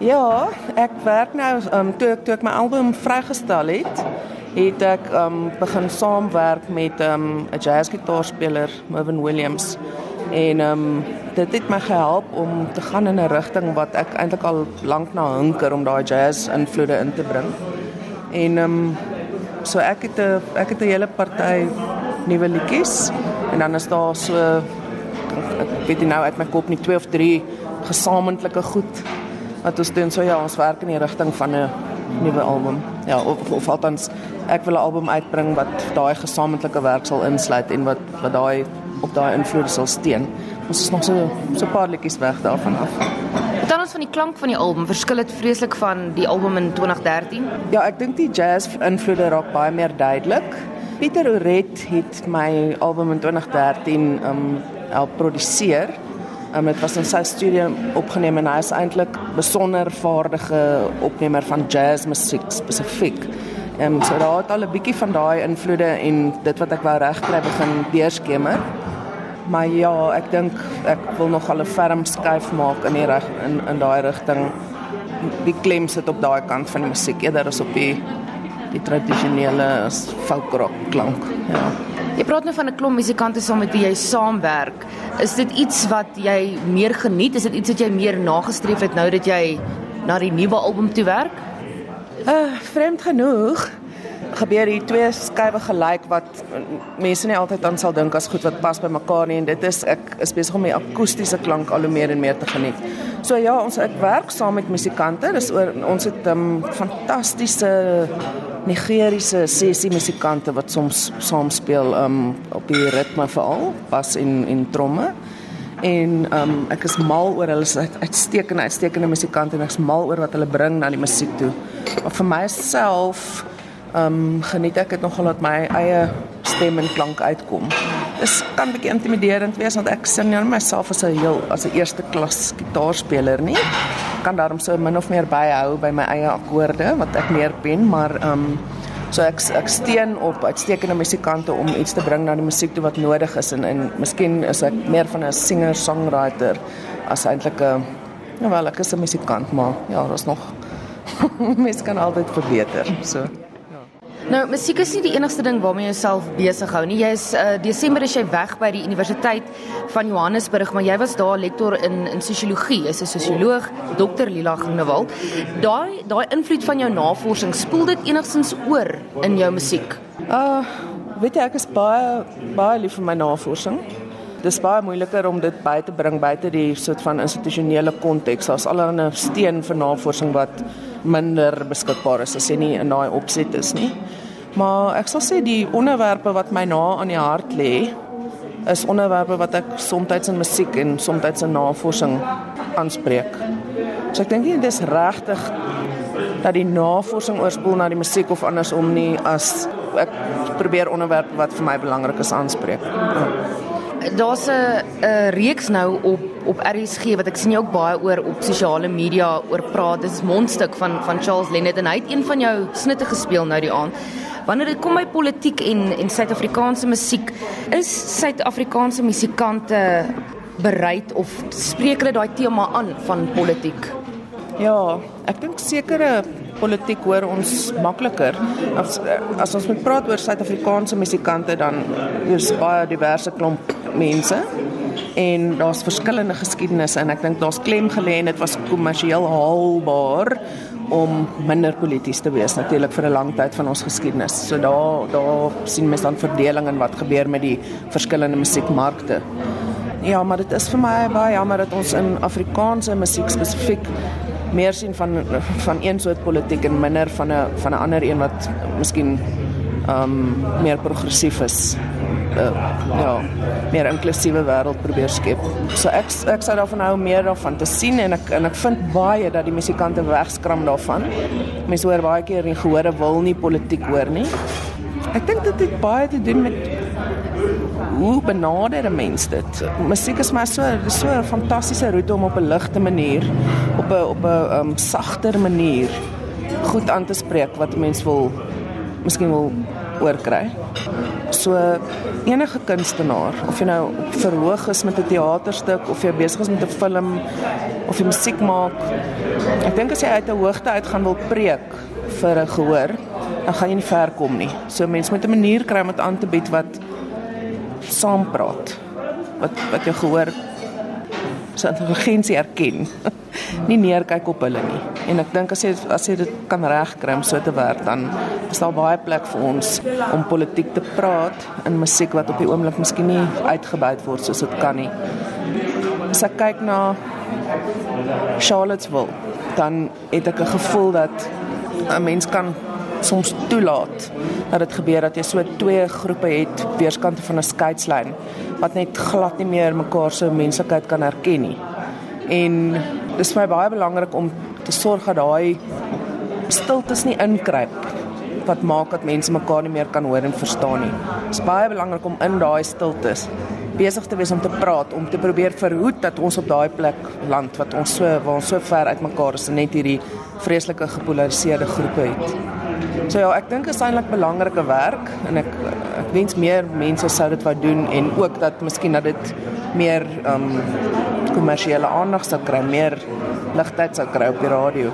Ja, ek werk nou um toe ek toe ek my album vrygestel het, het ek um begin saamwerk met um 'n jazzgitaarspeler, Mervyn Williams. En um dit het my gehelp om te gaan in 'n rigting wat ek eintlik al lank na hunker om daai jazz invloede in te bring. En um so ek het 'n ek het 'n hele party nuwe liedjies en dan is daar so ek weet nie nou uit my kop nie twee of drie gesamentlike goed wat ons doen so ja ons werk in die rigting van 'n nuwe album. Ja, of of althans ek wil 'n album uitbring wat daai gesamentlike werk sal insluit en wat wat daai op daai invloede sal steun. Ons is nog so so paar liedjies weg daarvan af. Dan ons van die klank van die album verskil dit vreeslik van die album in 2013. Ja, ek dink die jazz invloede raak baie meer duidelik. Pieter Oret het my album in 2013 um help produseer. Um, dit was in sy studio opgeneem en hy is eintlik besonder vaardige opnemer van jazzmusiek spesifiek. Ehm um, so daar het al 'n bietjie van daai invloede en dit wat ek wou regkry begin deurskemer. Maar ja, ek dink ek wil nog al 'n ferm skuif maak in die reg in in daai rigting. Die klem sit op daai kant van die musiek eerder as op die die tradisionele folk rock klank. Ja. Jy praat nou van 'n klomp musikante saam met wie jy saamwerk. Is dit iets wat jy meer geniet? Is dit iets wat jy meer nagestreef het nou dat jy na die nuwe album toe werk? Uh, vreemd genoeg gebeur hier twee skywe gelyk wat mense nie altyd aan sal dink as goed wat pas by mekaar nie en dit is ek is besig om die akoestiese klank al hoe meer en meer te geniet. So ja, ons ek werk saam met musikante. Dis oor ons het 'n um, fantastiese Nigeriese sessie musikante wat soms saam speel um op die ritme veral, bas en en tromme. En um ek is mal oor hulle uit, uitstekende uitstekende musikante en ek is mal oor wat hulle bring na die musiek toe. Maar vir myself um geniet ek dit nogal dat my eie stem en klank uitkom. Dit kan 'n bietjie intimiderend wees want ek sien nie myself as 'n heel as 'n eerste klas gitaarspeler nie kan daarom so min of meer byhou by my eie akkoorde wat ek meer pen, maar ehm um, so ek ek steun op uitstekende musikante om iets te bring na die musiek toe wat nodig is en en miskien is ek meer van 'n singer-songwriter as eintlik 'n ja wel ek is 'n musikant, maar ja, daar's nog mens kan altyd verbeter. So Nou, musiek is nie die enigste ding waarmee jy jouself besig hou nie. Jy is uh, Desember is jy weg by die Universiteit van Johannesburg, maar jy was daar lektor in in sosiologie. Jy's 'n sosioloog, Dr. Lila Groenewald. Daai daai invloed van jou navorsing, spoel dit enigstens oor in jou musiek? Uh, weet jy ek is baie baie lief vir my navorsing. Dit is baie moeiliker om dit by te bring buite die soort van institusionele konteks. Daar's allerlei steen vir navorsing wat minder beskikbaar is as jy nie in daai opset is nie. Maar ek sal sê die onderwerpe wat my na aan die hart lê is onderwerpe wat ek soms in musiek en soms in navorsing aanspreek. So ek dink dit is regtig dat die navorsing oorspoel na die musiek of andersom nie as ek probeer onderwerpe wat vir my belangrik is aanspreek. Ja daar's 'n reeks nou op op RSG wat ek sien jy ook baie oor op sosiale media oor praat. Dis mondstuk van van Charles Lennet en hy het een van jou snitte gespeel nou die aand. Wanneer dit kom by politiek en en Suid-Afrikaanse musiek, is Suid-Afrikaanse musikante bereid of spreek hulle daai tema aan van politiek? Ja, ek dink sekere politiek hoor ons makliker. As as ons moet praat oor Suid-Afrikaanse musikante dan is baie diverse klomp mense en daar's verskillende geskiedenisse en ek dink daar's klem gelê en dit was kommersieel haalbaar om minder polities te wees natuurlik vir 'n lang tyd van ons geskiedenis. So daar daar sien mens dan verdeling in wat gebeur met die verskillende musiekmarkte. Ja, maar dit is vir my baie jammer dat ons in Afrikaanse musiek spesifiek meer sien van van een soort politiek en minder van 'n van 'n ander een wat miskien ehm um, meer progressief is uh, ja, meer inklusiewe wêreld probeer skep. So ek ek sou daarvan hou meer daarvan te sien en ek en ek vind baie dat die musikante wegskram daarvan. Mense hoor baie keer nie gehore wil nie politiek hoor nie. Ek dink dit het baie te doen met hoe benader 'n mens dit. Musiek is maar so so 'n fantastiese roete om op 'n ligte manier, op 'n op 'n um, sagter manier goed aan te spreek wat 'n mens wil miskien wil oorkry. So enige kunstenaar, of jy nou verhoog is met 'n teaterstuk of jy besig is met 'n film of jy musiek maak, ek dink as jy uit 'n hoogte uit gaan wil preek vir 'n gehoor, dan gaan jy nie ver kom nie. So mense moet 'n manier kry om dit aan te bied wat saam praat. Wat wat jou gehoor se intelligensie erken. nie neerkyk op hulle nie. En ek dink as jy as jy dit kan regkry om so te werk, dan is daar baie plek vir ons om politiek te praat in musiek wat op die oomblik miskien nie uitgebuit word soos dit kan nie. As ek kyk na Charlottesville, dan het ek 'n gevoel dat 'n mens kan soms toelaat dat dit gebeur dat jy so twee groepe het weerskante van 'n skeidslyn wat net glad nie meer mekaar se menslikheid kan erken nie. En dis vir my baie belangrik om te sorg dat daai stiltes nie inkruip wat maak dat mense mekaar nie meer kan hoor en verstaan nie. Dit is baie belangrik om in daai stiltes besig te wees om te praat, om te probeer verhoed dat ons op daai plek land wat ons so waar ons so ver uitmekaar is en net hierdie vreeslike gepolariseerde groepe het. So ja, ek dink dit is eintlik belangrike werk en ek ek wens meer mense sou dit wou doen en ook dat miskien dat dit meer ehm um, kommersiële aandag sou kry, meer ligtyd sou kry op die radio.